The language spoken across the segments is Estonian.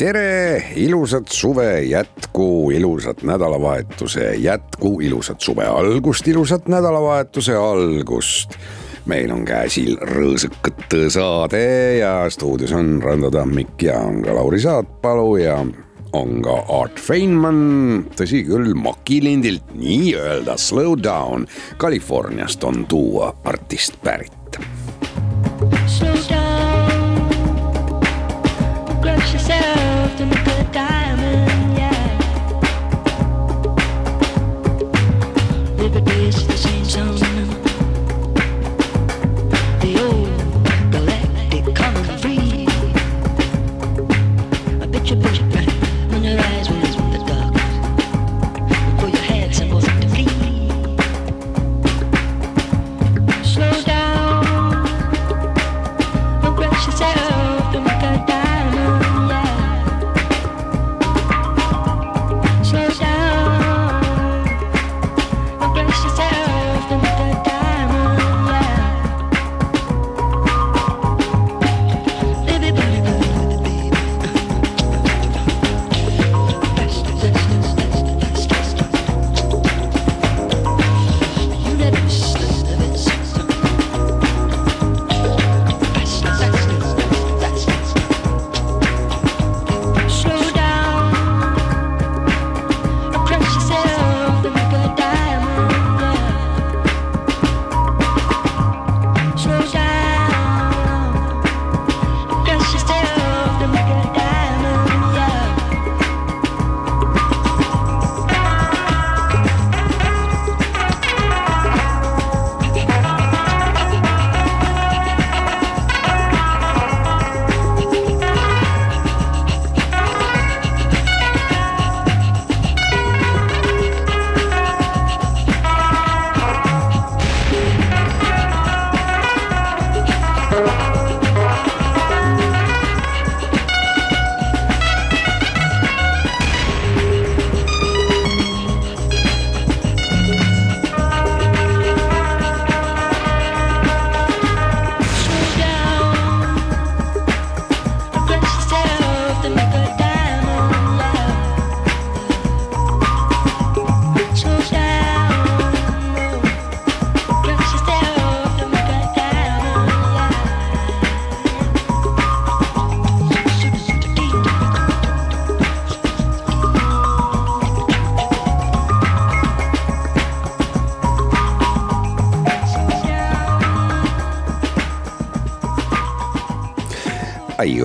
Tere, ilusat suve jätku, ilusat nädalavahetuse jätku, ilusat suve algust, ilusat nädalavahetuse algust. meil on käsil rõõsakate saade ja stuudios on Rando Tammik ja on ka Lauri Saatpalu ja on ka Art Feinman, tõsi küll, makilindilt nii-öelda Slow Down Californiast on tuua artist pärit. Slow down, brush yourself in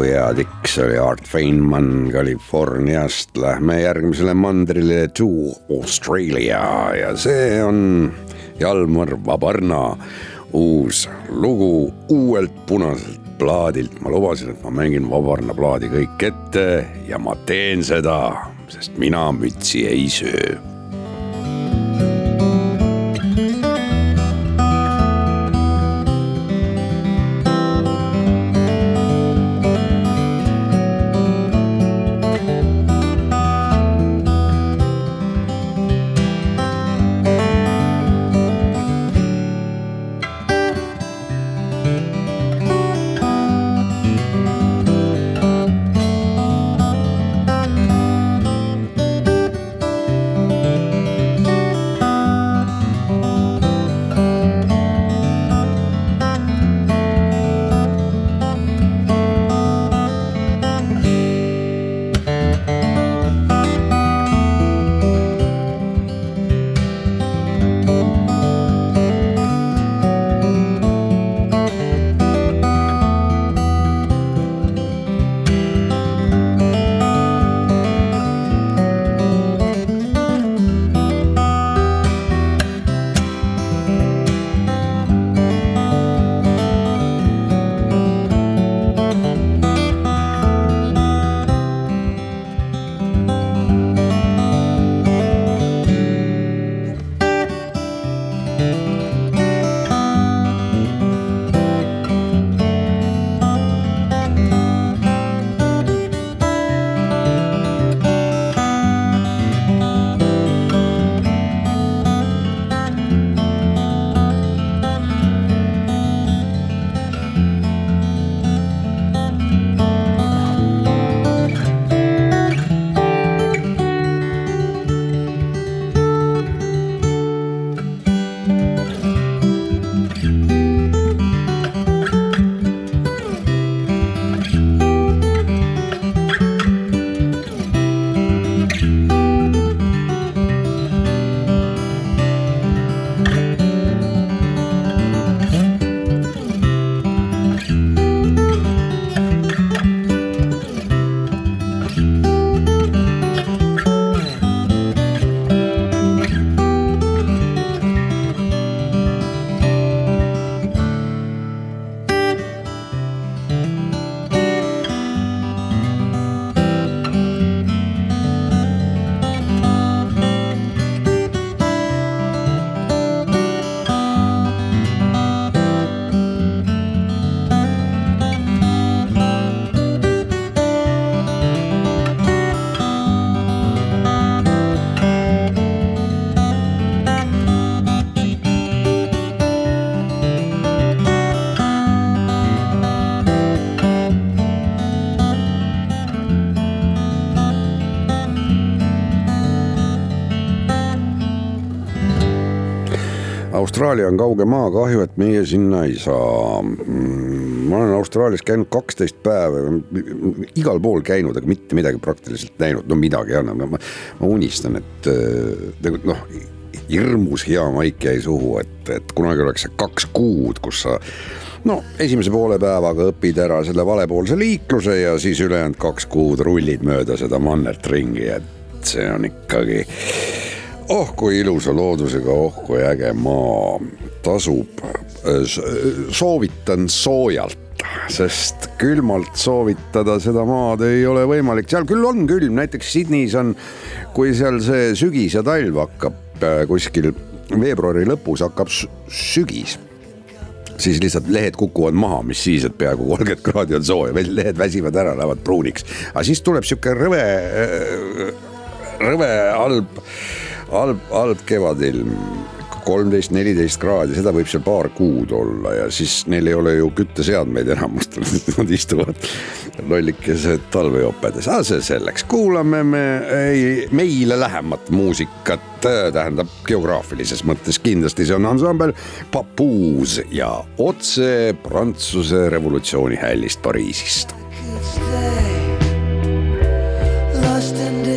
hea tikk, see oli Art Feinman Californiast, lähme järgmisele mandrile to Australia. Ja see on Jalmar Vabarna uus lugu uuelt punaselt plaadilt. ma lubasin, et ma mängin Vabarna plaadi kõik ette ja ma teen seda, sest mina mütsi ei söö Austraalia on kauge maa, kahju, et meie sinna ei saa. Mm, ma olen Austraalias käinud kaksteist päeva, igal pool käinud, aga mitte midagi praktiliselt näinud, no midagi jah, ma, ma unistan, et tegelikult noh hirmus hea maik jäi suhu, et, et kunagi oleks see kaks kuud, kus sa no esimese poole päevaga õpid ära selle valepoolse liikluse ja siis ülejäänud kaks kuud rullid mööda seda mannert ringi, et see on ikkagi oh kui ilusa loodusega, oh kui äge maa, tasub, soovitan soojalt sest külmalt soovitada seda maad ei ole võimalik, seal küll on külm, näiteks Sydneys on, kui seal see sügis ja talv hakkab äh, kuskil veebruari lõpus hakkab sügis siis lihtsalt lehed kukuvad maha, mis siis, et peaaegu kolmkümmend kraadi on sooja, lehed väsivad ära, lähevad pruuniks. aga siis tuleb sihuke rõve, äh, rõve halb halb, halb kevadilm, kolmteist, neliteist kraadi, seda võib seal paar kuud olla ja siis neil ei ole ju kütteseadmeid enamustel, nad istuvad lollikesed talvejopedes, aga see selleks, kuulame me ei, meile lähemat muusikat, tähendab geograafilises mõttes kindlasti see on ansambel Papuus ja otse Prantsuse revolutsiooni hällist Pariisist. Lost in this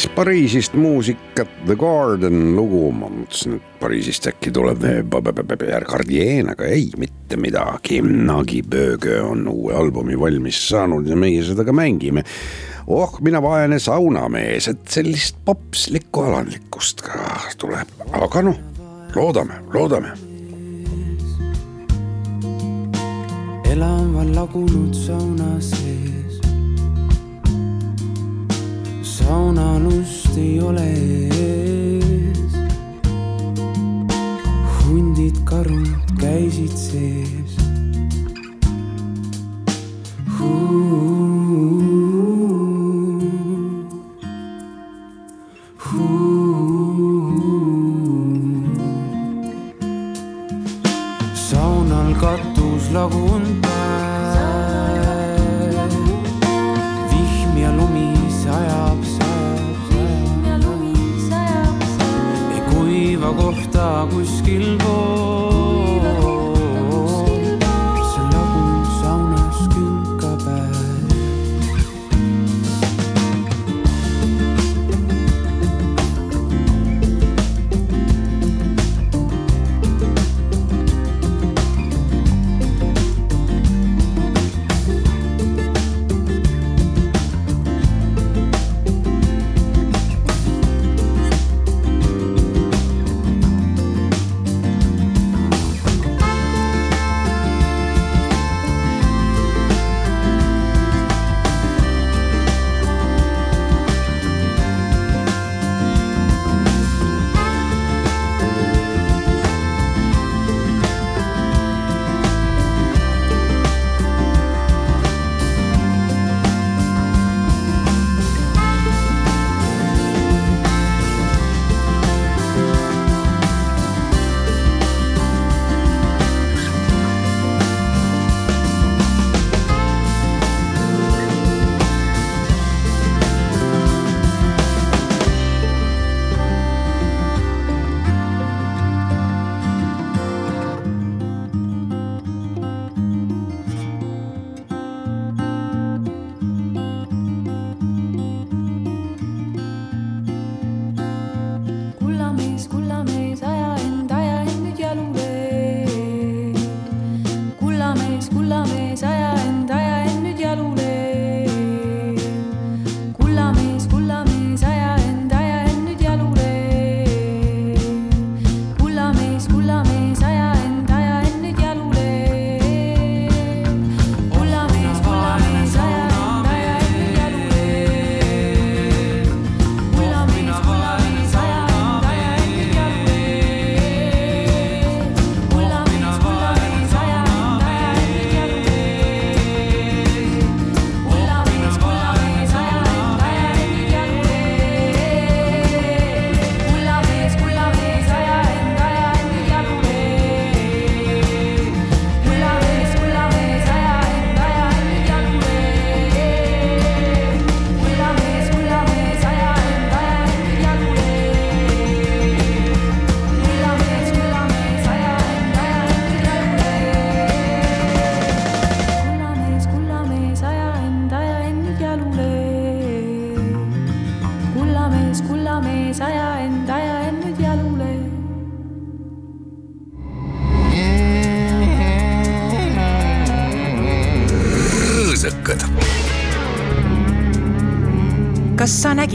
siis Pariisist muusikat, The Garden lugu, ma mõtlesin, et Pariisist äkki tuleb Cardier, aga ei, mitte midagi. Nagi Böge on uue albumi valmis saanud ja meie seda ka mängime. oh, mina vaene saunamees, et sellist popslikku alandlikkust ka tuleb, aga noh, loodame, loodame elan ma lagunud sauna sees. Saunalust ei ole ees. hundid, karud käisid sees. saunal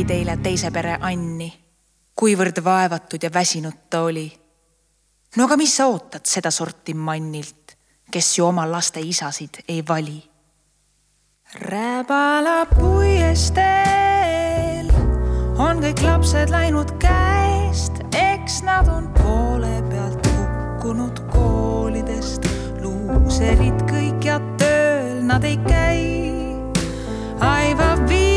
teile teise pere Anni, kuivõrd vaevatud ja väsinud ta oli. no aga mis sa ootad sedasorti mannilt, kes ju oma laste isasid ei vali? rääbala puiesteel on kõik lapsed läinud käest, eks nad on poole pealt hukkunud koolidest, luuserid kõik ja tööl nad ei käi. Aiva viib.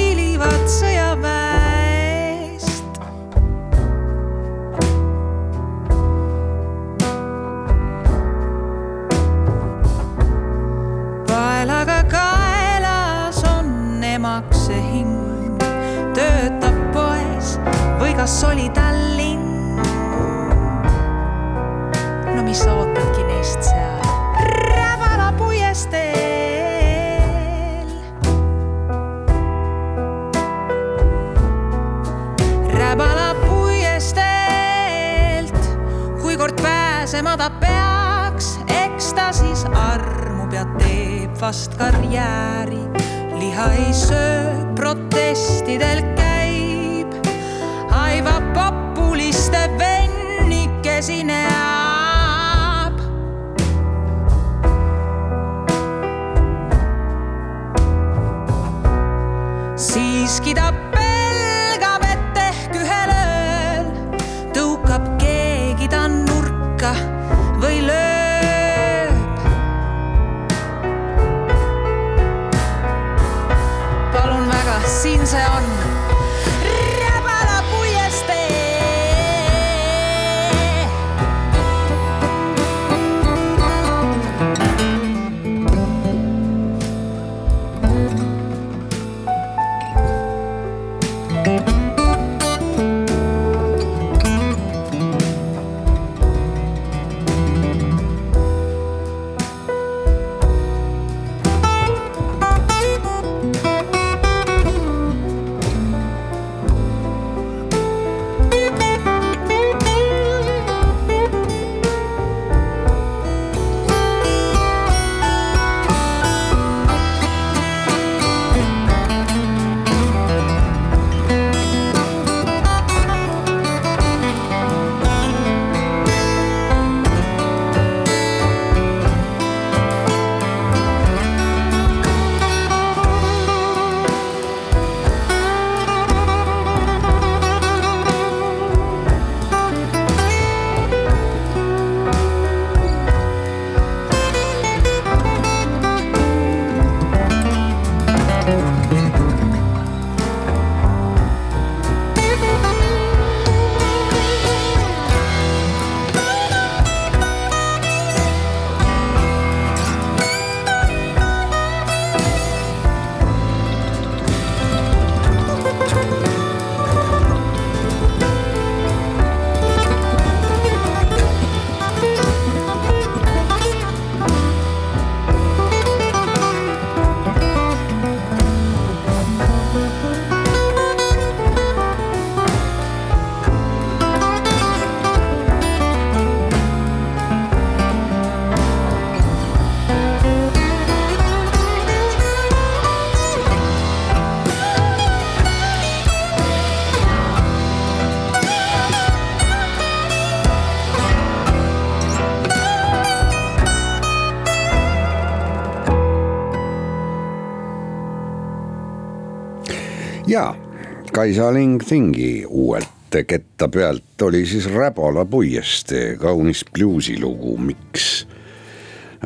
Kaisa Ling Thingi uuelt ketta pealt oli siis Räbala puiestee, kaunis bluusilugu, miks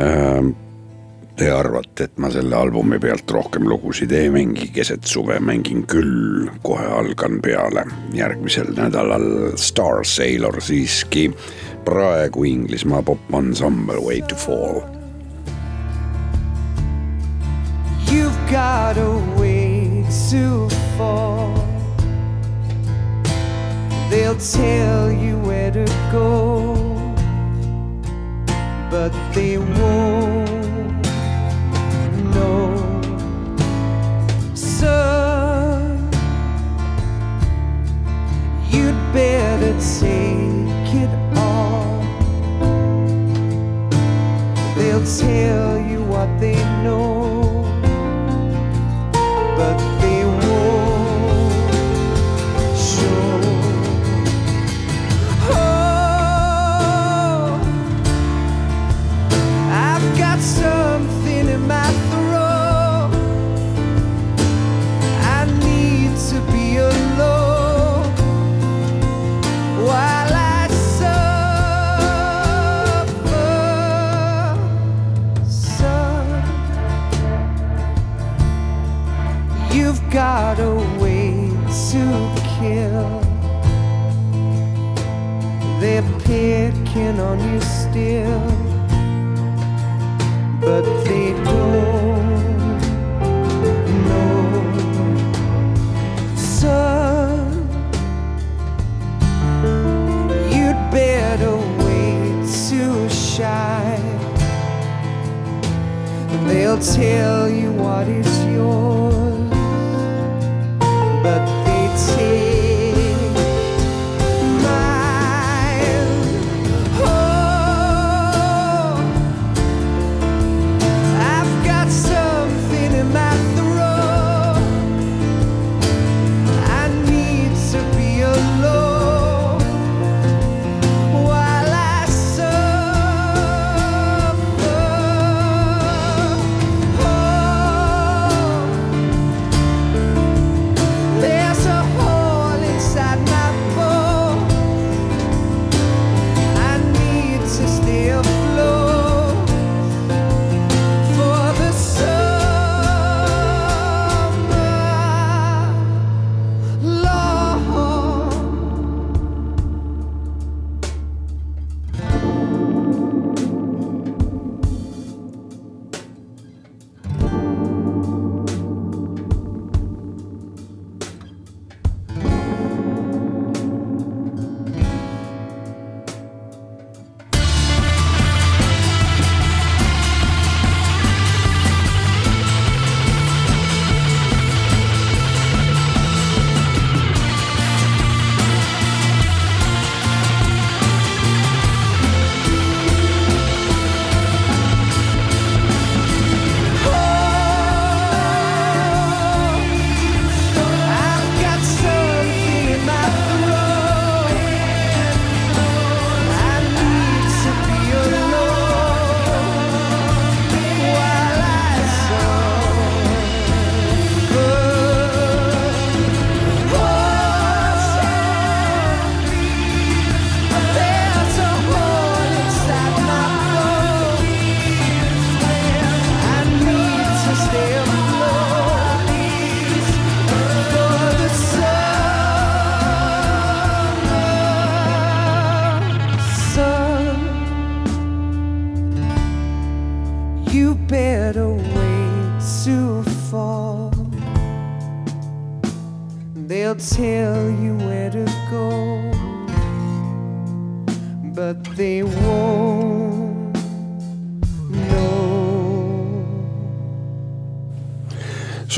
ähm, Te arvate, et ma selle albumi pealt rohkem lugusid ei mängi, keset suve mängin küll, kohe algan peale. järgmisel nädalal Star Sailor siiski, praegu Inglismaa popansambel Way to Fall. You've got a way to fall. They'll tell you where to go, but they won't know. So you'd better take it on. They'll tell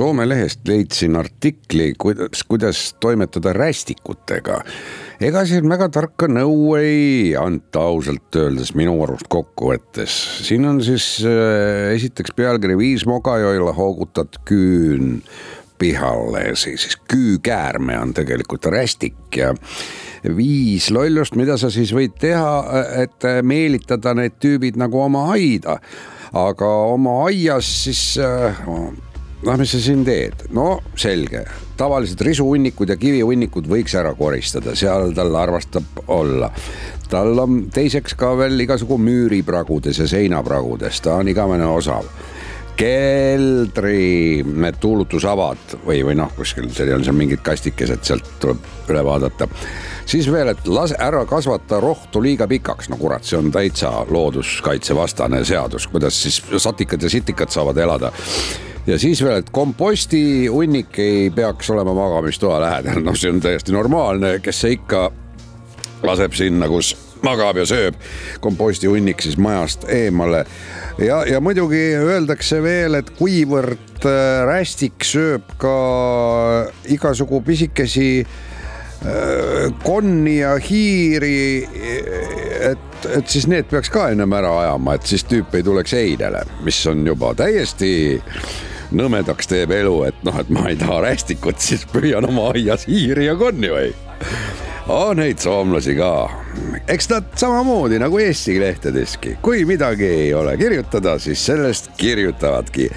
Soome lehest leidsin artikli, kuidas, kuidas toimetada rästikutega. ega siin väga tarka nõu ei anta ausalt öeldes minu arust kokkuvõttes. siin on siis äh, esiteks pealkiri Viis Mogajoila hoogutad küün pihalle, siis küükäärme on tegelikult rästik ja viis lollust, mida sa siis võid teha, et meelitada need tüübid nagu oma aida. aga oma aias siis äh, noh, mis sa siin teed, no selge, tavalised risuhunnikud ja kivihunnikud võiks ära koristada, seal tal armastab olla. tal on teiseks ka veel igasugu müüripragudes ja seinapragudes, ta on igavene osav. Keldri need tuulutusavad või, või noh, kuskil seal on seal mingid kastikesed, sealt tuleb üle vaadata. siis veel, et lase ära kasvata rohtu liiga pikaks, no kurat, see on täitsa looduskaitsevastane seadus, kuidas siis satikad ja sitikad saavad elada ja siis veel, et komposti hunnik ei peaks olema magamistoa lähedal, noh, see on täiesti normaalne, kes see ikka laseb sinna, kus magab ja sööb komposti hunnik siis majast eemale. ja, ja muidugi öeldakse veel, et kuivõrd äh, rästik sööb ka igasugu pisikesi äh, konni ja hiiri, et, et siis need peaks ka ennem ära ajama, et siis tüüp ei tuleks einele, mis on juba täiesti nõmedaks teeb elu, et noh, et ma ei taha rästikut, siis püüan oma aias hiiri ja konni või on neid soomlasi ka, eks nad samamoodi nagu Eesti lehtedeski, kui midagi ei ole kirjutada, siis sellest kirjutavadki.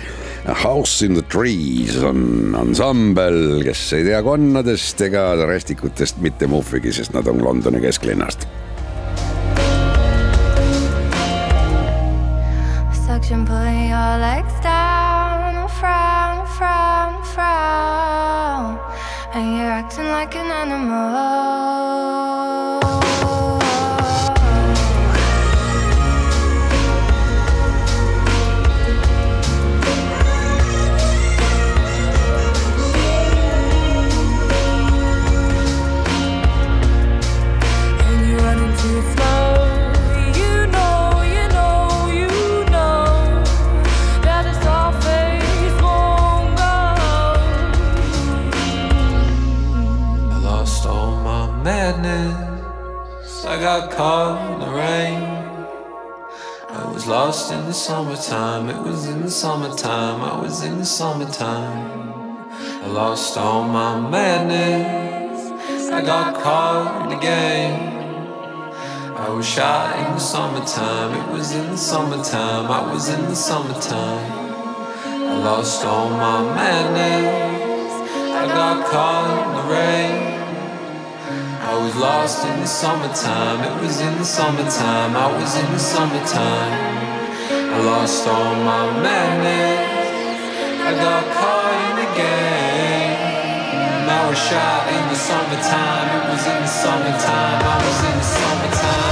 House in the Trees on ansambel, kes ei tea konnadest ega rästikutest mitte muhvigi, sest nad on Londoni kesklinnast. Suction, put your legs down, frown, frown, frown, and you're acting like an animal. Got caught in the rain. I was lost in the summertime. It was in the summertime. I was in the summertime. I lost all my madness. I got caught in the game. I was shot in the summertime. It was in the summertime. I was in the summertime. I lost all my madness. I got caught in the rain. I was lost in the summertime. It was in the summertime. I was in the summertime. I lost all my madness. I got caught in the game. I was shot in the summertime. It was in the summertime. I was in the summertime.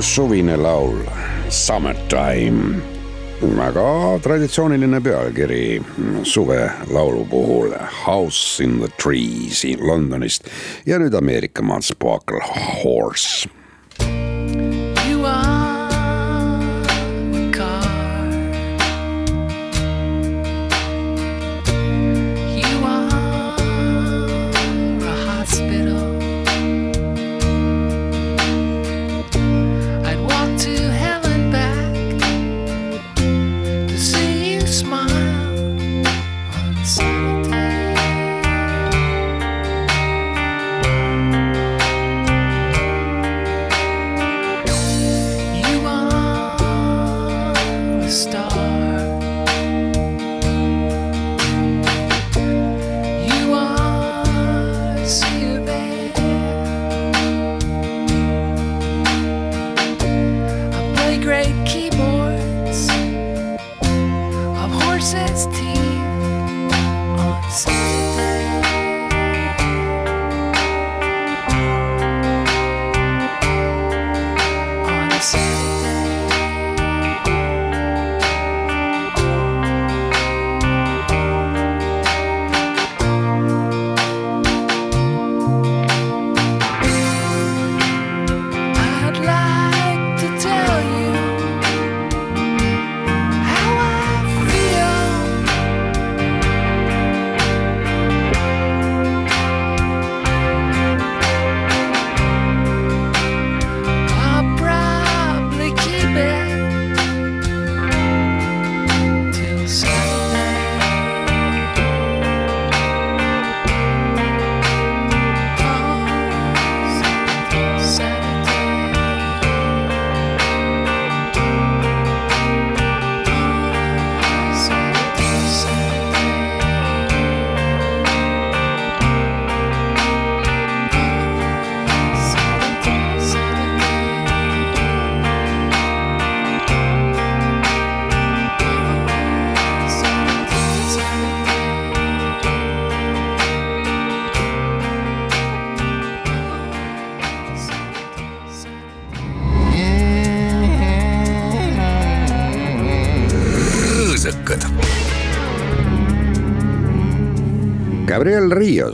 Ilus suvine laul Summertime, väga traditsiooniline pealkiri suvelaulu puhul House in the Trees Londonist ja nüüd Ameerika maalt Sparkle Horse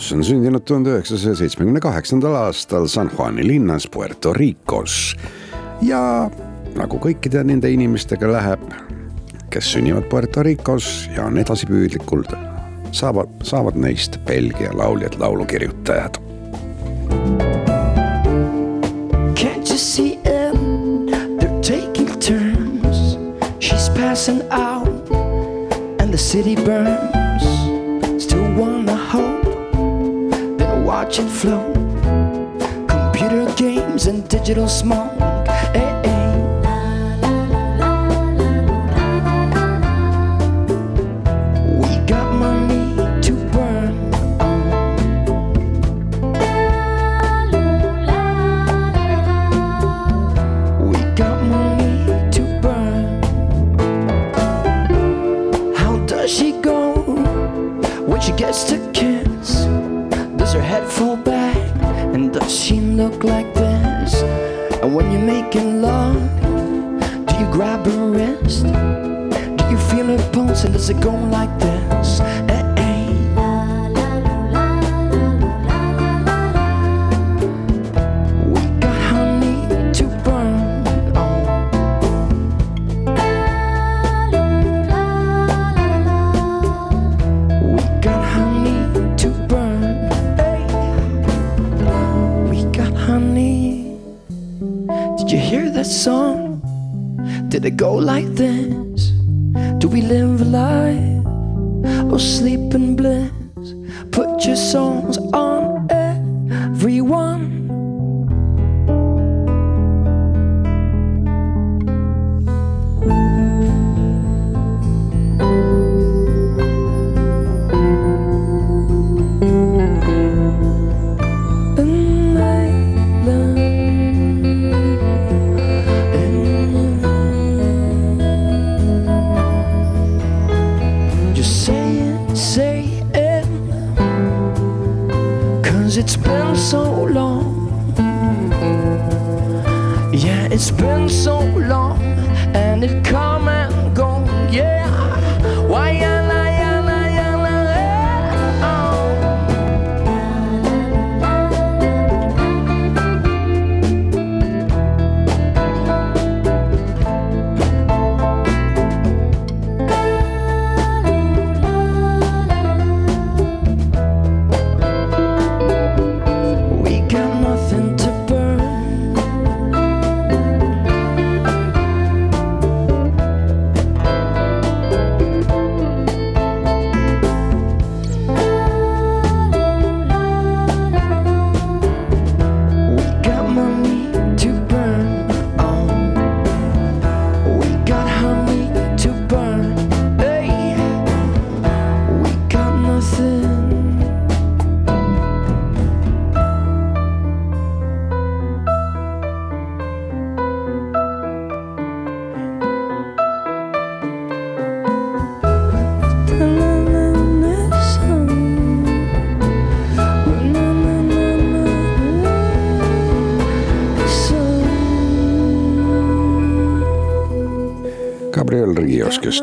Rios on sündinud tuhande üheksasaja seitsmekümne kaheksandal aastal San Juani linnas Puerto Ricos. ja nagu kõikide nende inimestega läheb, kes sünnivad Puerto Ricos ja on edasipüüdlikud, saavad, saavad neist Belgia lauljad, laulukirjutajad watch it flow. Computer games and digital smoke.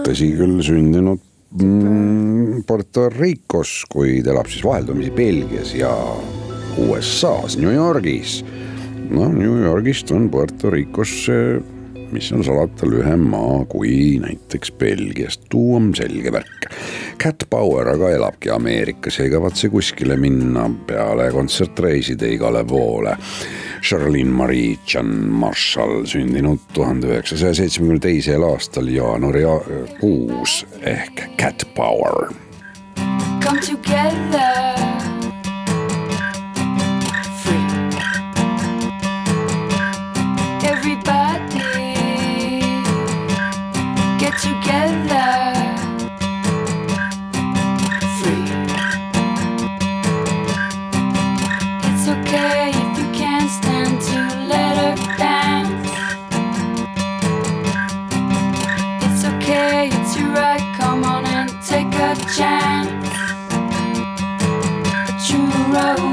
Tõsi küll sündinud mm, Puerto Ricos, kuid elab siis vaheldumisi Belgias ja USA-s, New Yorgis. no New Yorgist on Puerto Ricosse, mis on salata lühem maa kui näiteks Belgiast, tuu on selge värk. Cat Power aga elabki Ameerikas ei kavatse kuskile minna peale kontsertreiside igale poole Charlene Marie John Marshall sündinud tuhande üheksasaja seitsmekümne teisel aastal jaanuari kuus ehk Cat Power. come together. chance true road.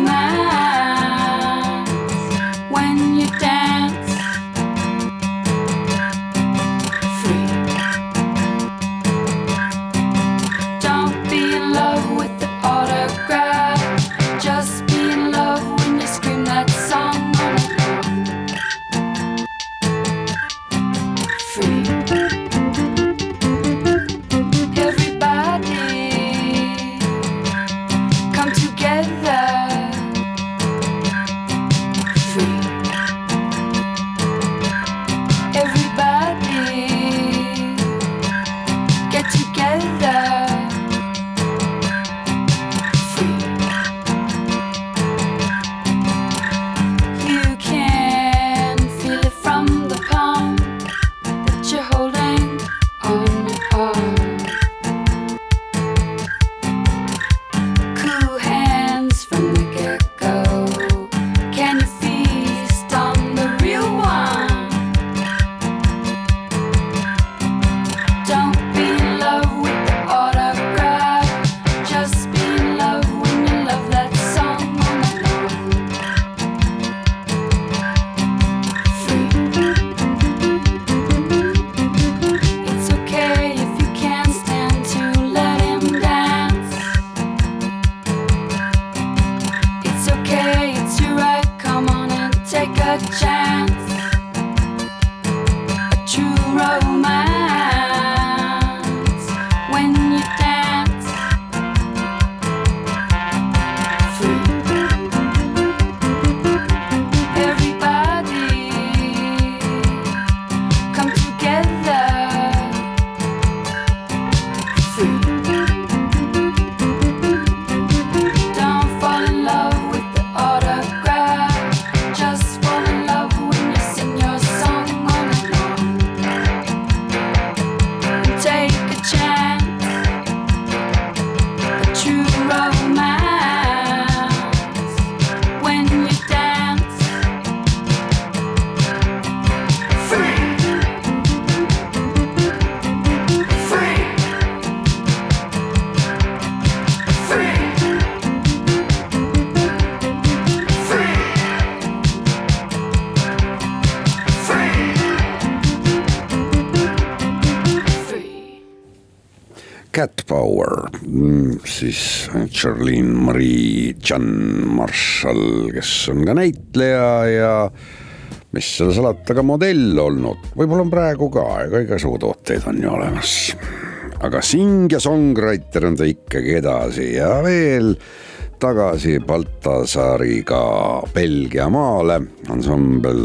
Siis Charlene Marie John Marshall, kes on ka näitleja ja mis seal salata, ka modell olnud, võib-olla on praegu ka, ega igasugu tooteid on ju olemas. aga sing ja songwriter on ta ikkagi edasi ja veel tagasi Baltasaariga Belgia maale, ansambel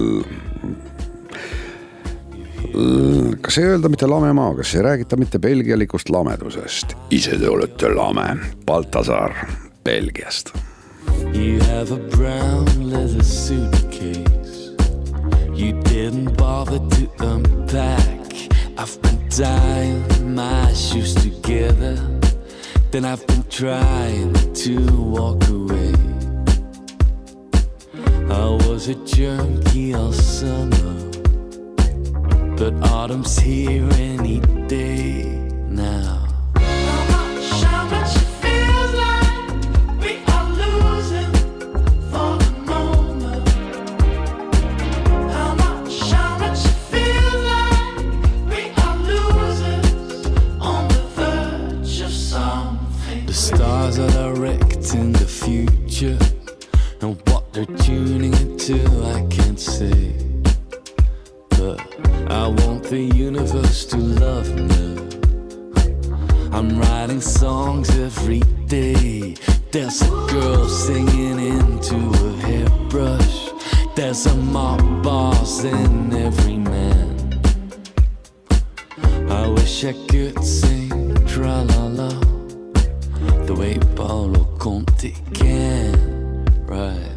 kas ei öelda mitte lamemaa, kas ei räägita mitte belgialikust lamedusest? ise te olete lame, Baltasaar Belgiast. You have a brown leather suitcase. You didn't bother to unpack. I've been tying my shoes together. Then I've been trying to walk away. I was a junkie all summer. But autumn's here any day now. How much how much it feels like we are losing for the moment How much, how much it feels like we are losers on the verge of something The stars are direct in the future, and what they're tuning into, I can't say. I want the universe to love me. I'm writing songs every day. There's a girl singing into a hairbrush. There's a mob boss in every man. I wish I could sing tra la la the way Paolo Conte can. Right.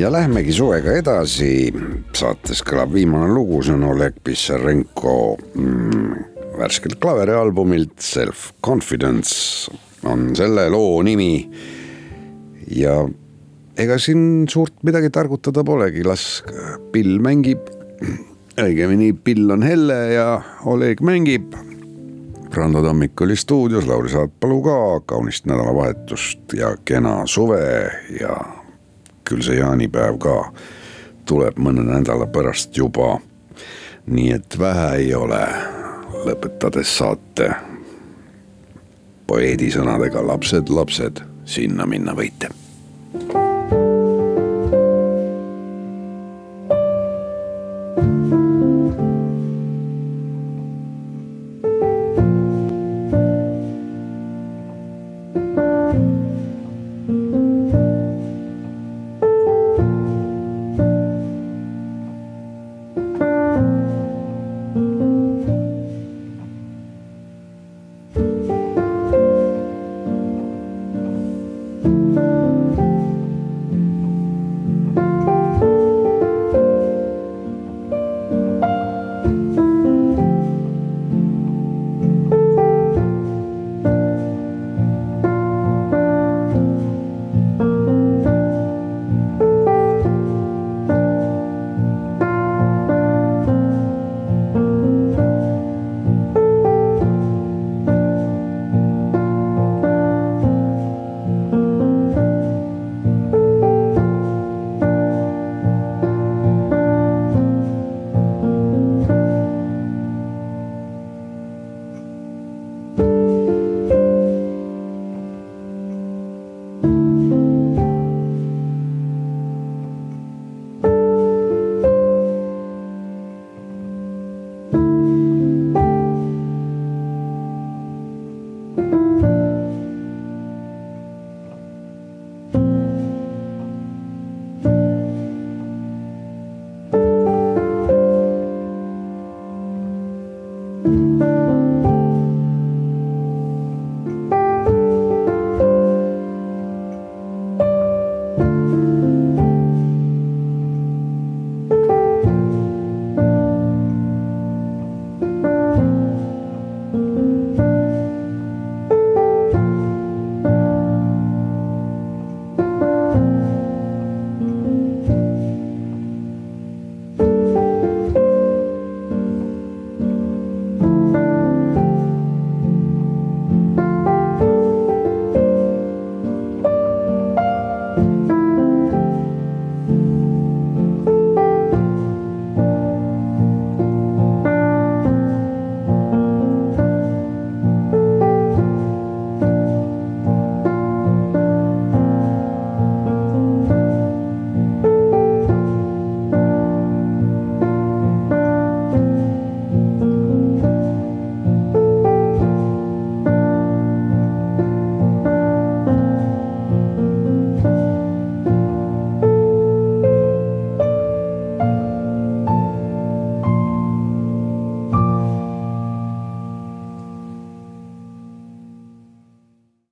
Ja lähmegi suvega edasi. saates kõlab viimane lugu, see on Oleg Pissarenko mm, värskelt klaverialbumilt Self Confidence on selle loo nimi. ja ega siin suurt midagi targutada polegi, las Bill mängib. õigemini Bill on helle ja Oleg mängib. Rando Tammik oli stuudios, Lauri Saatpalu ka, kaunist nädalavahetust ja kena suve ja küll see jaanipäev ka tuleb mõne nädala pärast juba. nii et vähe ei ole, lõpetades saate poeedi sõnadega lapsed, lapsed, sinna minna võite